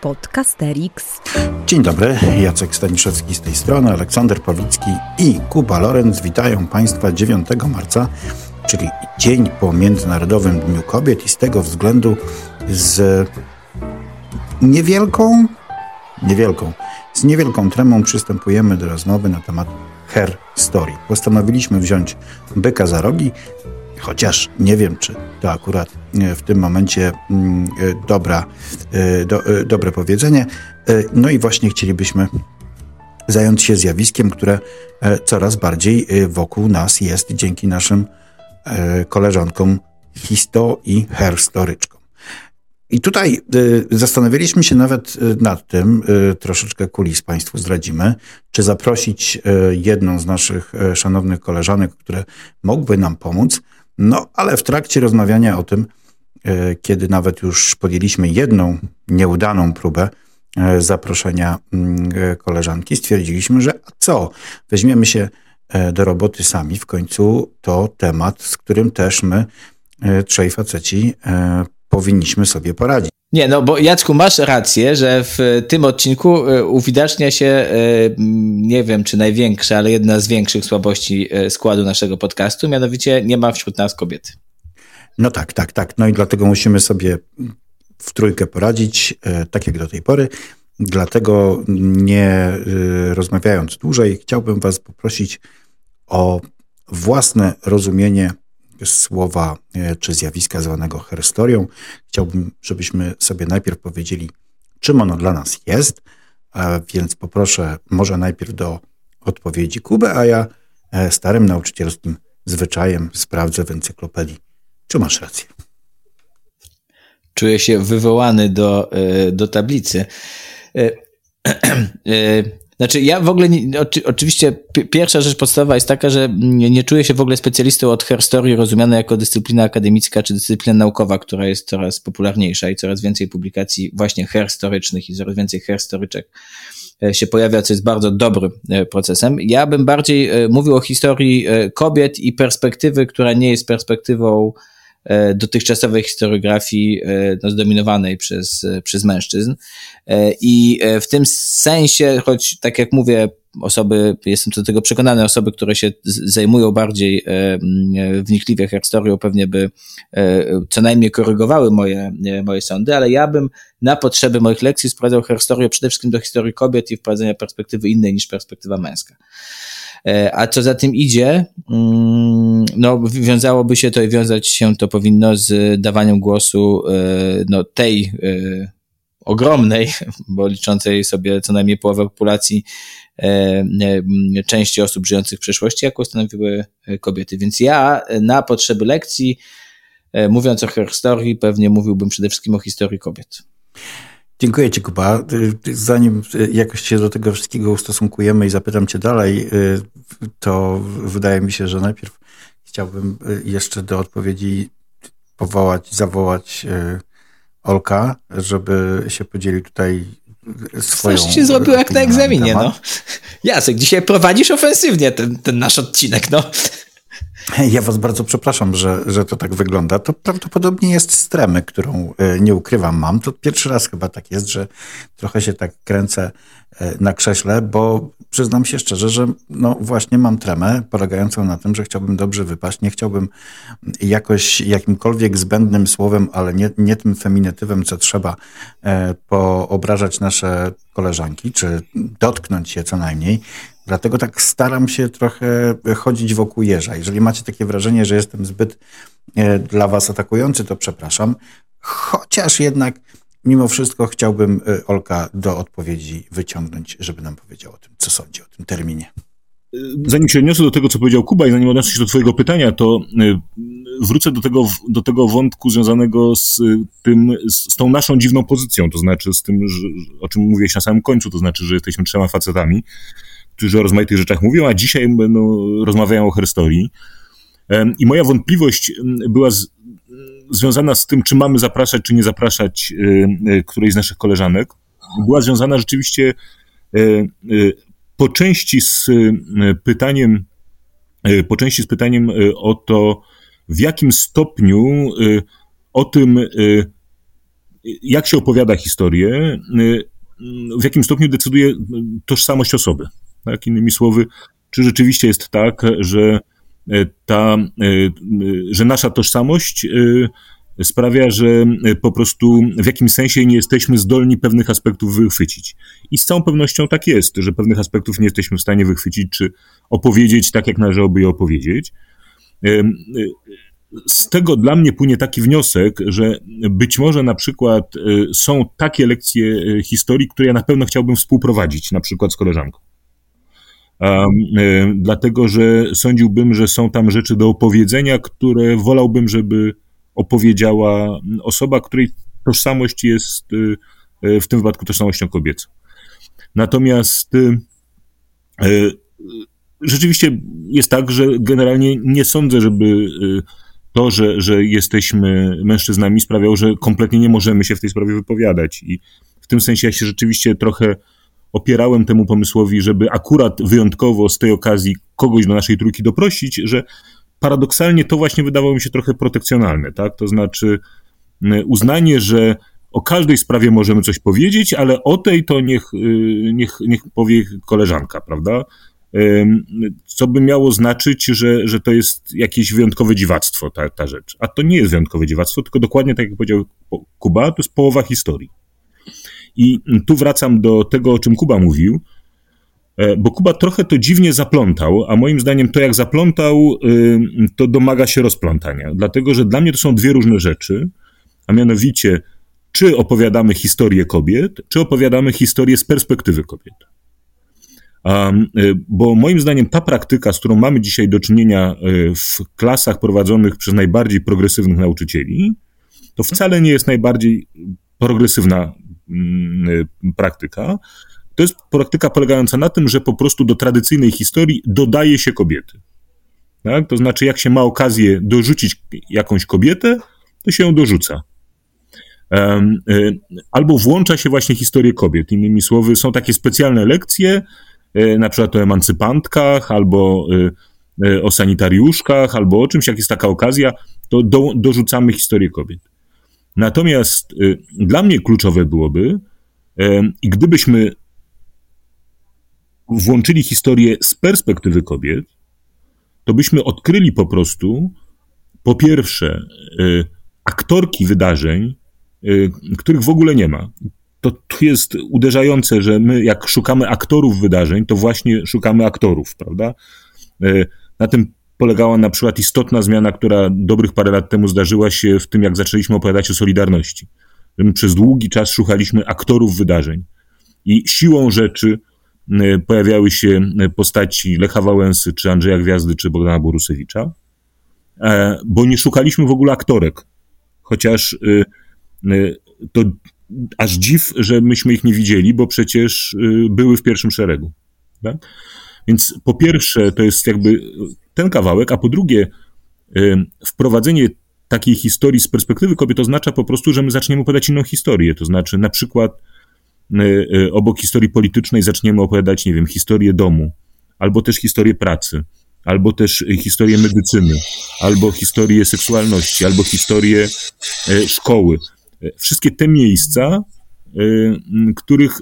Podcasterix. Dzień dobry, Jacek Staniszewski z tej strony, Aleksander Pawlicki i Kuba Lorenz witają Państwa 9 marca, czyli dzień po Międzynarodowym Dniu Kobiet i z tego względu z niewielką, niewielką, z niewielką tremą przystępujemy do rozmowy na temat Her Story. Postanowiliśmy wziąć byka za rogi, chociaż nie wiem, czy to akurat e, w tym momencie mm, e, dobra, e, do, dobre powiedzenie. No i właśnie chcielibyśmy zająć się zjawiskiem, które coraz bardziej wokół nas jest dzięki naszym koleżankom histo i herstoryczkom. I tutaj zastanawialiśmy się nawet nad tym, troszeczkę kulis Państwu zdradzimy, czy zaprosić jedną z naszych szanownych koleżanek, które mogłyby nam pomóc, no, ale w trakcie rozmawiania o tym, e, kiedy nawet już podjęliśmy jedną nieudaną próbę e, zaproszenia mm, e, koleżanki, stwierdziliśmy, że co, weźmiemy się do roboty sami. W końcu to temat, z którym też my, trzej faceci, powinniśmy sobie poradzić. Nie, no bo Jacku, masz rację, że w tym odcinku uwidacznia się, nie wiem czy największa, ale jedna z większych słabości składu naszego podcastu, mianowicie nie ma wśród nas kobiety. No tak, tak, tak. No i dlatego musimy sobie w trójkę poradzić, tak jak do tej pory. Dlatego nie rozmawiając dłużej, chciałbym Was poprosić o własne rozumienie słowa e, czy zjawiska zwanego herstorią. Chciałbym, żebyśmy sobie najpierw powiedzieli, czym ono dla nas jest, więc poproszę może najpierw do odpowiedzi Kubę, a ja e, starym nauczycielskim zwyczajem sprawdzę w encyklopedii, czy masz rację. Czuję się wywołany do, e, do tablicy. Znaczy, ja w ogóle, nie, oczy, oczywiście pierwsza rzecz podstawowa jest taka, że nie, nie czuję się w ogóle specjalistą od herstorii rozumianej jako dyscyplina akademicka czy dyscyplina naukowa, która jest coraz popularniejsza i coraz więcej publikacji właśnie herstorycznych i coraz więcej herstoryczek e, się pojawia, co jest bardzo dobrym e, procesem. Ja bym bardziej e, mówił o historii kobiet i perspektywy, która nie jest perspektywą dotychczasowej historiografii e, no, zdominowanej przez, e, przez mężczyzn. I w tym sensie, choć tak jak mówię, osoby, jestem do tego przekonany, osoby, które się zajmują bardziej wnikliwie historią, pewnie by co najmniej korygowały moje, moje sądy, ale ja bym na potrzeby moich lekcji sprowadzał historię przede wszystkim do historii kobiet i wprowadzenia perspektywy innej niż perspektywa męska. E, a co za tym idzie, mm, no, wiązałoby się to i wiązać się to powinno z dawaniem głosu e, no, tej e, ogromnej, bo liczącej sobie co najmniej połowę populacji części osób żyjących w przeszłości, jaką stanowiły kobiety. Więc ja na potrzeby lekcji, mówiąc o historii, pewnie mówiłbym przede wszystkim o historii kobiet. Dziękuję Ci, Kuba. Zanim jakoś się do tego wszystkiego ustosunkujemy i zapytam Cię dalej, to wydaje mi się, że najpierw chciałbym jeszcze do odpowiedzi powołać, zawołać e, Olka, żeby się podzielił tutaj swoją... Coś się zrobił jak na egzaminie, no. Jacek, dzisiaj prowadzisz ofensywnie ten, ten nasz odcinek, no. Ja was bardzo przepraszam, że, że to tak wygląda. To prawdopodobnie jest stremy, którą e, nie ukrywam mam. To pierwszy raz chyba tak jest, że trochę się tak kręcę e, na krześle, bo przyznam się szczerze, że no właśnie mam tremę polegającą na tym, że chciałbym dobrze wypaść. Nie chciałbym jakoś jakimkolwiek zbędnym słowem, ale nie, nie tym feminitywem, co trzeba, e, poobrażać nasze koleżanki, czy dotknąć je co najmniej. Dlatego tak staram się trochę chodzić wokół jeża. Jeżeli macie takie wrażenie, że jestem zbyt e, dla was atakujący, to przepraszam. Chociaż jednak mimo wszystko chciałbym e, Olka do odpowiedzi wyciągnąć, żeby nam powiedział o tym, co sądzi o tym terminie. Zanim się odniosę do tego, co powiedział Kuba i zanim odniosę się do twojego pytania, to e, wrócę do tego, do tego wątku związanego z tym, z tą naszą dziwną pozycją, to znaczy z tym, że, o czym mówiłeś na samym końcu, to znaczy, że jesteśmy trzema facetami, którzy o rozmaitych rzeczach mówią, a dzisiaj no, rozmawiają o herstorii. I moja wątpliwość była z, związana z tym, czy mamy zapraszać, czy nie zapraszać e, e, którejś z naszych koleżanek. Była związana rzeczywiście e, po części z pytaniem, po części z pytaniem o to, w jakim stopniu o tym, jak się opowiada historię, w jakim stopniu decyduje tożsamość osoby. Tak? Innymi słowy, czy rzeczywiście jest tak, że ta, że nasza tożsamość sprawia, że e, po prostu w jakimś sensie nie jesteśmy zdolni pewnych aspektów wychwycić. I z całą pewnością tak jest, że pewnych aspektów nie jesteśmy w stanie wychwycić, czy opowiedzieć tak, jak należałoby je opowiedzieć. E, e, z tego dla mnie płynie taki wniosek, że być może na przykład są takie lekcje historii, które ja na pewno chciałbym współprowadzić, na przykład z koleżanką. Um, dlatego, że sądziłbym, że są tam rzeczy do opowiedzenia, które wolałbym, żeby opowiedziała osoba, której tożsamość jest y, y, w tym wypadku tożsamością kobiecą. Natomiast rzeczywiście jest tak, że generalnie nie sądzę, żeby to, że, że jesteśmy mężczyznami sprawiało, że kompletnie nie możemy się w tej sprawie wypowiadać. I w tym sensie ja się rzeczywiście trochę opierałem temu pomysłowi, żeby akurat wyjątkowo z tej okazji kogoś do naszej trójki doprosić, że paradoksalnie to właśnie wydawało mi się trochę protekcjonalne, tak? To znaczy uznanie, że o każdej sprawie możemy coś powiedzieć, ale o tej to niech, y, niech, niech powie koleżanka, prawda? Co by miało znaczyć, że, że to jest jakieś wyjątkowe dziwactwo, ta, ta rzecz. A to nie jest wyjątkowe dziwactwo, tylko dokładnie tak jak powiedział Kuba, to jest połowa historii. I tu wracam do tego, o czym Kuba mówił, E, bo Kuba trochę to dziwnie zaplątał, a moim zdaniem to jak zaplątał, to domaga się rozplątania. Dlatego, że dla mnie to są dwie różne rzeczy, a mianowicie, czy opowiadamy historię kobiet, czy opowiadamy historię z perspektywy kobiet. Y, bo moim zdaniem ta praktyka, z którą mamy dzisiaj do czynienia y, w klasach prowadzonych przez najbardziej progresywnych nauczycieli, to wcale nie jest najbardziej progresywna praktyka, to jest praktyka polegająca na tym, że po prostu do tradycyjnej historii dodaje się kobiety. Tak? To znaczy, jak się ma okazję dorzucić jakąś kobietę, to się ją dorzuca. E, albo włącza się właśnie historię kobiet. Innymi słowy, są takie specjalne lekcje, e, na przykład o emancypantkach, albo o sanitariuszkach, albo o czymś, jak jest taka okazja, to do, dorzucamy historię kobiet. Natomiast dla mnie kluczowe byłoby, gdybyśmy włączyli historię z perspektywy kobiet, to byśmy odkryli po prostu, po pierwsze, y, aktorki wydarzeń, y, których w ogóle nie ma. To, to jest uderzające, że my, jak szukamy aktorów wydarzeń, to właśnie szukamy aktorów, prawda? Y, na tym polegała na przykład istotna zmiana, która dobrych parę lat temu zdarzyła się w tym, jak zaczęliśmy opowiadać o Solidarności. My przez długi czas szukaliśmy aktorów wydarzeń. I siłą rzeczy E, pojawiały się e, postaci Lecha Wałęsy, czy Andrzeja Gwiazdy, czy Bogdana Borusewicza, e, bo nie szukaliśmy w ogóle aktorek. Chociaż to aż dziw, że myśmy ich nie widzieli, bo przecież były w pierwszym szeregu. Tak? Więc po pierwsze, to jest jakby ten kawałek, a po drugie, wprowadzenie takiej historii z perspektywy kobiet oznacza po prostu, że my zaczniemy opowiadać inną historię. To znaczy, na przykład, Y, obok historii politycznej zaczniemy opowiadać, nie wiem, historię domu, albo też historię pracy, albo też historię medycyny, albo historię seksualności, albo historię szkoły. Wszystkie te miejsca, których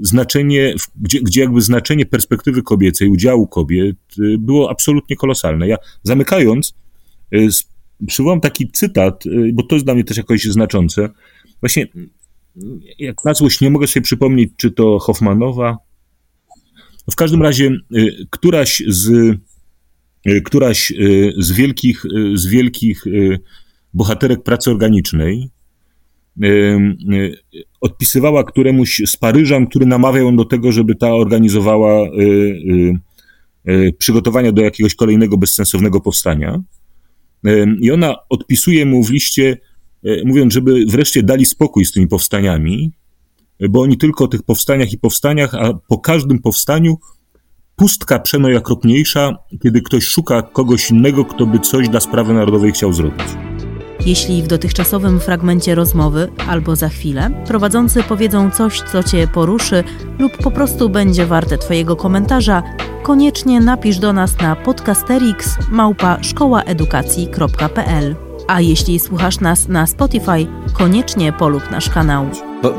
znaczenie, gdzie, gdzie jakby znaczenie perspektywy kobiecej, udziału kobiet było absolutnie kolosalne. Ja zamykając, przywołam taki cytat, bo to jest dla mnie też jakoś znaczące. Właśnie jak na złość nie mogę sobie przypomnieć, czy to Hoffmanowa. W każdym razie y, któraś z, y, któraś y, z wielkich, z wielkich bohaterek pracy organicznej odpisywała któremuś z Paryżan, który namawiał ją do tego, żeby ta organizowała przygotowania do jakiegoś kolejnego bezsensownego powstania. I ona odpisuje mu w liście, E, mówiąc, żeby wreszcie dali spokój z tymi powstaniami, bo oni tylko o tych powstaniach i powstaniach, a po każdym powstaniu pustka przeno jak okropniejsza, kiedy ktoś szuka kogoś innego, kto by coś dla sprawy narodowej chciał zrobić. Jeśli w dotychczasowym fragmencie rozmowy albo za chwilę prowadzący powiedzą coś, co Cię poruszy lub po prostu będzie warte Twojego komentarza, koniecznie napisz do nas na podcasterix małpa szkołaedukacji.pl. A jeśli słuchasz nas na Spotify, koniecznie polub nasz kanał. Bo,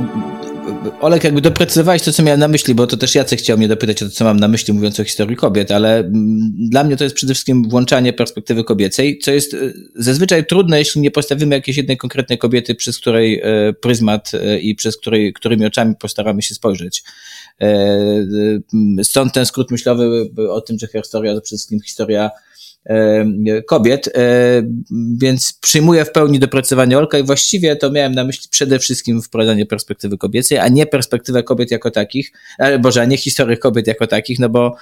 Olek, jakby doprecyzowałeś to, co miałem na myśli, bo to też Jacek chciał mnie dopytać o to, co mam na myśli, mówiąc o historii kobiet, ale mm, dla mnie to jest przede wszystkim włączanie perspektywy kobiecej, co jest e, zazwyczaj trudne, jeśli nie postawimy jakiejś jednej konkretnej kobiety, przez której e, pryzmat e, i przez której, którymi oczami postaramy się spojrzeć. Stąd ten skrót myślowy o tym, że historia to przede wszystkim historia kobiet, e, więc przyjmuję w pełni dopracowanie Olka i właściwie to miałem na myśli przede wszystkim wprowadzanie perspektywy kobiecej, a nie perspektywę kobiet jako takich, e, boże, a nie historię kobiet jako takich, no bo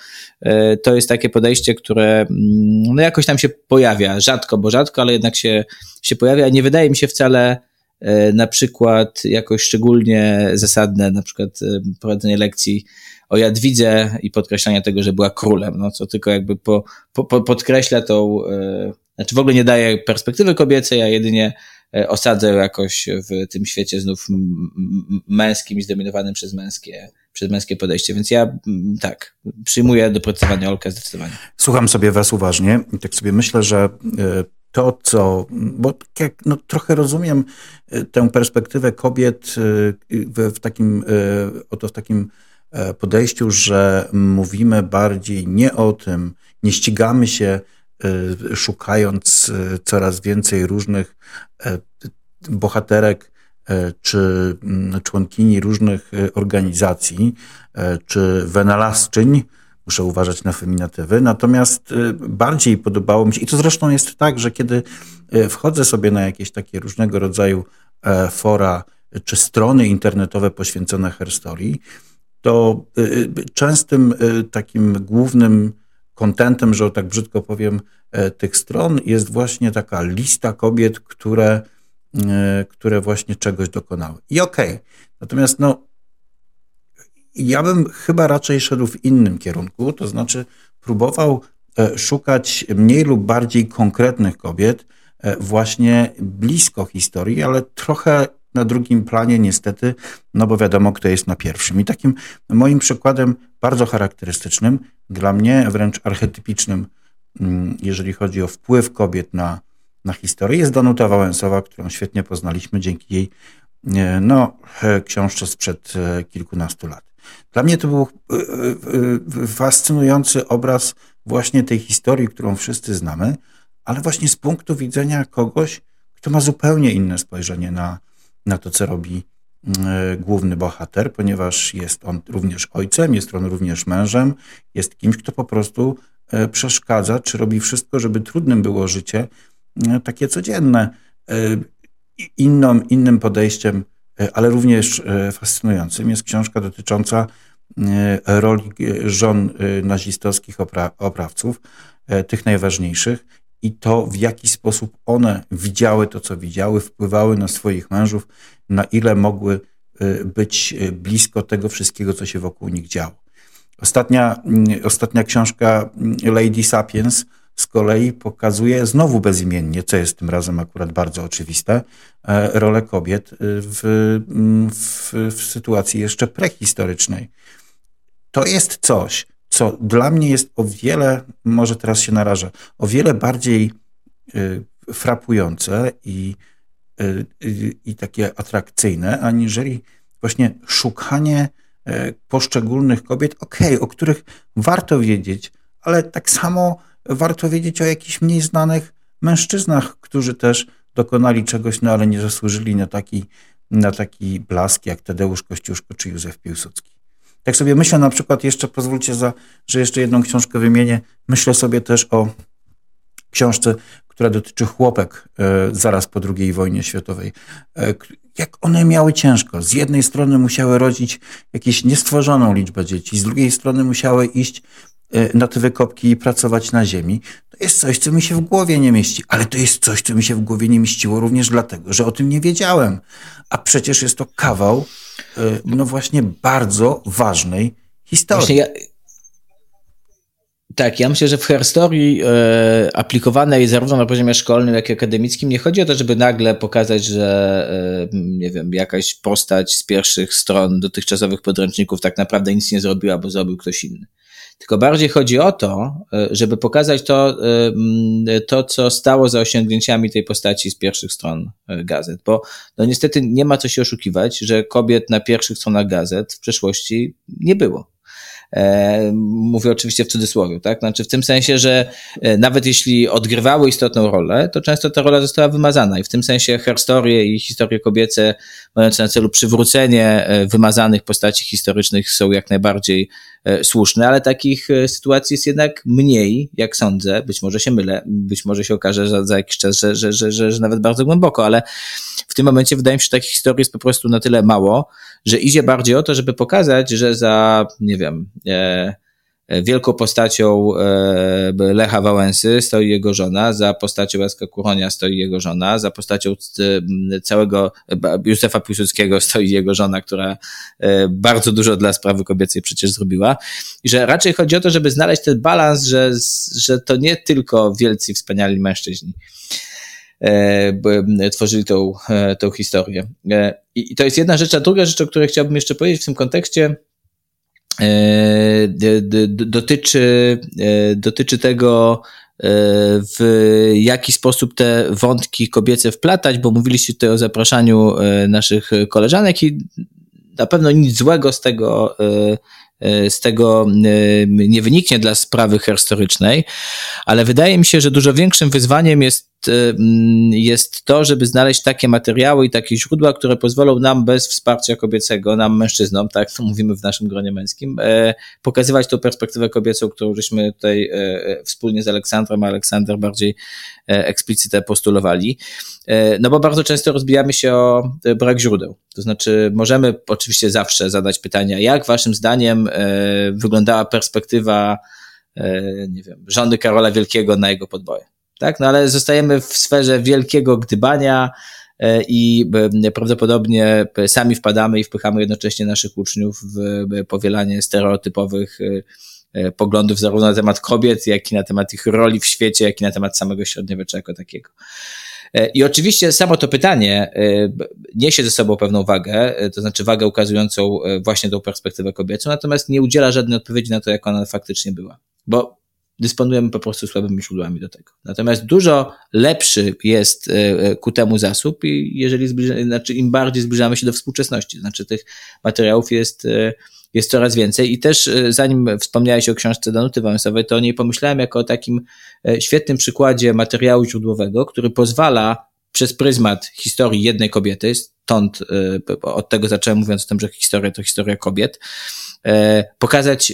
to jest takie podejście, które mm, no jakoś tam się pojawia, rzadko, bo rzadko, ale jednak się, się pojawia, nie wydaje mi się wcale na przykład jakoś szczególnie zasadne, na przykład prowadzenie lekcji o Jadwidze i podkreślania tego, że była królem, no co tylko jakby po, po, podkreśla tą, e, znaczy w ogóle nie daje perspektywy kobiecej, a jedynie e, osadza jakoś w tym świecie znów męskim i zdominowanym przez męskie, przez męskie podejście. Więc ja tak, przyjmuję dopracowanie Olka zdecydowanie. Słucham sobie was uważnie i tak sobie myślę, że e, to, co, bo jak, no, trochę rozumiem tę perspektywę kobiet w, w takim, oto w takim podejściu, że mówimy bardziej nie o tym, nie ścigamy się e, szukając e, coraz więcej różnych bohaterek czy mm, członkini różnych organizacji, czy wynalazczyń, muszę uważać na feminatywy, natomiast bardziej podobało mi się, i to zresztą jest tak, że kiedy wchodzę sobie na jakieś takie różnego rodzaju fora czy strony internetowe poświęcone herstorii, to y, y, częstym y, takim głównym kontentem, że tak brzydko powiem, tych stron jest właśnie taka lista kobiet, które, które właśnie czegoś dokonały. I okej, okay. natomiast no, ja bym chyba raczej szedł w innym kierunku, to znaczy próbował e, szukać mniej lub bardziej konkretnych kobiet, e, właśnie blisko historii, ale trochę na drugim planie niestety, no bo wiadomo, kto jest na pierwszym. I takim moim przykładem bardzo charakterystycznym, dla mnie wręcz archetypicznym, mm, jeżeli chodzi o wpływ kobiet na, na historię, jest Danuta Wałęsowa, którą świetnie poznaliśmy dzięki jej e, no, e, książce sprzed e, kilkunastu lat. Dla mnie to był fascynujący obraz właśnie tej historii, którą wszyscy znamy, ale właśnie z punktu widzenia kogoś, kto ma zupełnie inne spojrzenie na, na to, co robi e, główny bohater, ponieważ jest on również ojcem, jest on również mężem, jest kimś, kto po prostu e, przeszkadza, czy robi wszystko, żeby trudnym było życie e, takie codzienne. Inną, innym podejściem, ale również fascynującym jest książka dotycząca roli żon nazistowskich oprawców, tych najważniejszych, i to, w jaki sposób one widziały to, co widziały, wpływały na swoich mężów, na ile mogły y, być y, blisko tego wszystkiego, co się wokół nich działo. Ostatnia, mm, ostatnia książka mm, Lady Sapiens z kolei pokazuje znowu bezimiennie, co jest tym razem akurat bardzo oczywiste, e, rolę kobiet y, w, mm, w, w sytuacji jeszcze prehistorycznej. To jest coś, co dla mnie jest o wiele, może teraz się narażę, o wiele bardziej y, frapujące i, y, i takie atrakcyjne, aniżeli właśnie szukanie poszczególnych kobiet, okej, okay, o których warto wiedzieć, ale tak samo warto wiedzieć o jakichś mniej znanych mężczyznach, którzy też dokonali czegoś, no ale nie zasłużyli na taki, na taki blask jak Tadeusz Kościuszko czy Józef Piłsudski. Tak sobie myślę na przykład jeszcze, pozwólcie, za, że jeszcze jedną książkę wymienię, myślę sobie też o książce, która dotyczy chłopek e, zaraz po II wojnie światowej. E, jak one miały ciężko. Z jednej strony musiały rodzić jakąś niestworzoną liczbę dzieci, z drugiej strony musiały iść na te wykopki i pracować na ziemi. To jest coś, co mi się w głowie nie mieści, ale to jest coś, co mi się w głowie nie mieściło również dlatego, że o tym nie wiedziałem. A przecież jest to kawał E, no właśnie bardzo ważnej historii. Tak, ja myślę, że w herstorii e, aplikowanej zarówno na poziomie szkolnym, jak i akademickim nie chodzi o to, żeby nagle pokazać, że e, nie wiem, jakaś postać z pierwszych stron dotychczasowych podręczników tak naprawdę nic nie zrobiła, bo zrobił ktoś inny. Tylko bardziej chodzi o to, e, żeby pokazać to, e, to, co stało za osiągnięciami tej postaci z pierwszych stron e, gazet, bo no niestety nie ma co się oszukiwać, że kobiet na pierwszych stronach gazet w przeszłości nie było. Mówię oczywiście w cudzysłowie, tak? Znaczy w tym sensie, że nawet jeśli odgrywały istotną rolę, to często ta rola została wymazana i w tym sensie herstorie i historie kobiece mające na celu przywrócenie wymazanych postaci historycznych są jak najbardziej słuszne, ale takich sytuacji jest jednak mniej, jak sądzę. Być może się mylę, być może się okaże że za jakiś czas, że, że, że, że, że nawet bardzo głęboko, ale w tym momencie wydaje mi się, że takich historii jest po prostu na tyle mało, że idzie bardziej o to, żeby pokazać, że za, nie wiem, e, e wielką postacią e, Lecha Wałęsy stoi jego żona, za postacią Jacka Kuronia stoi jego żona, za postacią e, całego Józefa Piłsudskiego stoi jego żona, która bardzo dużo dla sprawy kobiecej przecież zrobiła. I że raczej chodzi o to, żeby znaleźć ten balans, że, że to nie tylko wielcy wspaniali mężczyźni tworzyli tą, tą historię. I to jest jedna rzecz, a druga rzecz, o której chciałbym jeszcze powiedzieć w tym kontekście, e, dotyczy, e, dotyczy tego, e, w jaki sposób te wątki kobiece wplatać, bo mówiliście tutaj o zapraszaniu naszych koleżanek i na pewno nic złego z tego E, z tego e, nie wyniknie dla sprawy historycznej, ale wydaje mi się, że dużo większym wyzwaniem jest, e, jest to, żeby znaleźć takie materiały i takie źródła, które pozwolą nam bez wsparcia kobiecego, nam mężczyznom, tak to mówimy w naszym gronie męskim, pokazywać tą perspektywę kobiecą, którą żeśmy tutaj wspólnie z Aleksandrem, a Aleksander bardziej eksplicyte postulowali. No bo bardzo często rozbijamy się o brak źródeł. To znaczy, możemy oczywiście zawsze zadać pytania, jak waszym zdaniem E, wyglądała perspektywa, e, nie wiem, żony Karola Wielkiego na jego podboje. Tak? No ale zostajemy w sferze wielkiego gdybania e, i prawdopodobnie sami wpadamy i wpychamy jednocześnie naszych uczniów w powielanie stereotypowych poglądów zarówno na temat kobiet, jak i na temat ich roli w świecie, jak i na temat samego średniowiecza jako takiego. E, I oczywiście samo to pytanie e, niesie ze sobą pewną wagę, e, to znaczy wagę ukazującą właśnie tą perspektywę kobiecą, natomiast nie udziela żadnej odpowiedzi na to, jak ona faktycznie była. Bo dysponujemy po prostu słabymi źródłami do tego. Natomiast dużo lepszy jest ku temu zasób, i jeżeli zbliża, znaczy im bardziej zbliżamy się do współczesności, znaczy tych materiałów jest jest coraz więcej. I też e, zanim wspomniałeś o książce Danuty Wałęsowej, to o niej pomyślałem jako o takim e, świetnym przykładzie materiału źródłowego, który pozwala przez pryzmat historii jednej kobiety, stąd e, od tego zacząłem mówiąc o tym, że historia to historia kobiet, pokazać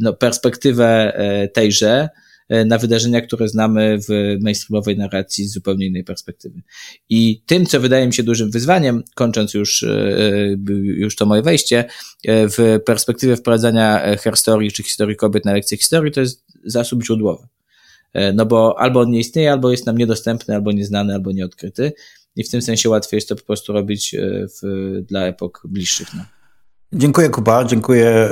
no, perspektywę tejże, E, na wydarzenia, które znamy w mainstreamowej narracji z zupełnie innej perspektywy. I tym, co wydaje mi się dużym wyzwaniem, kończąc już, e, e, już to moje wejście, w perspektywie wprowadzania herstorii czy historii kobiet na lekcje historii, to jest zasób źródłowy. No bo albo on nie istnieje, albo jest nam niedostępny, albo nieznany, albo nieodkryty. I w tym sensie łatwiej jest to po prostu robić w, dla epok bliższych nam. Dziękuję Kuba, dziękuję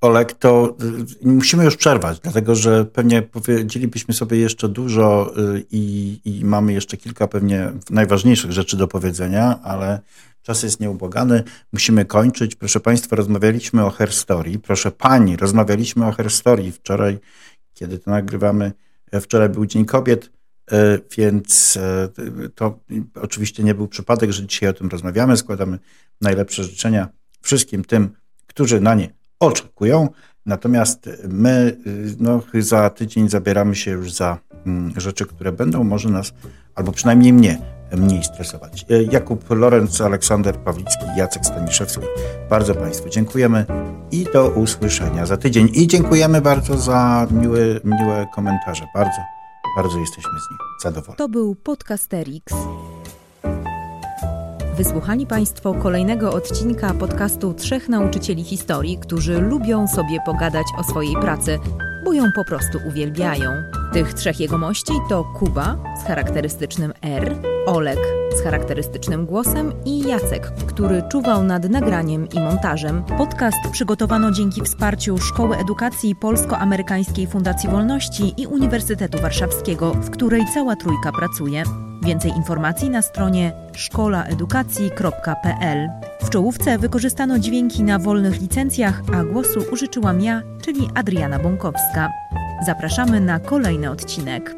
Olek, to musimy już przerwać, dlatego że pewnie powiedzielibyśmy sobie jeszcze dużo i, i, mamy jeszcze kilka pewnie najważniejszych rzeczy do powiedzenia, ale czas jest nieubłagany. Musimy kończyć. Proszę Państwa, rozmawialiśmy o Her Story. Proszę Pani, rozmawialiśmy o Her Story wczoraj, kiedy to nagrywamy. E, wczoraj był Dzień Kobiet, e, więc e, to oczywiście nie był przypadek, że dzisiaj o tym rozmawiamy. Składamy najlepsze życzenia wszystkim tym, którzy na nie oczekują. Natomiast my no, za tydzień zabieramy się już za rzeczy, które będą może nas, albo przynajmniej mnie, mniej stresować. E, Jakub Lorenz, Aleksander Pawlicki, Jacek Staniszewski. Bardzo Państwu dziękujemy i do usłyszenia za tydzień. I dziękujemy bardzo za miłe, miłe komentarze. Bardzo, bardzo jesteśmy z nich zadowoleni. To był Podcasterix. Wysłuchali Państwo kolejnego odcinka podcastu Trzech Nauczycieli Historii, którzy lubią sobie pogadać o swojej pracy, bo ją po prostu uwielbiają. Tych trzech jegomości to Kuba z charakterystycznym R, Olek z charakterystycznym głosem i Jacek, który czuwał nad nagraniem i montażem. Podcast przygotowano dzięki wsparciu Szkoły Edukacji Polsko-Amerykańskiej Fundacji Wolności i Uniwersytetu Warszawskiego, w której cała trójka pracuje. Więcej informacji na stronie szkolaedukacji.pl. W czołówce wykorzystano dźwięki na wolnych licencjach, a głosu użyczyłam ja, czyli Adriana Bąkowska. Zapraszamy na kolejny odcinek.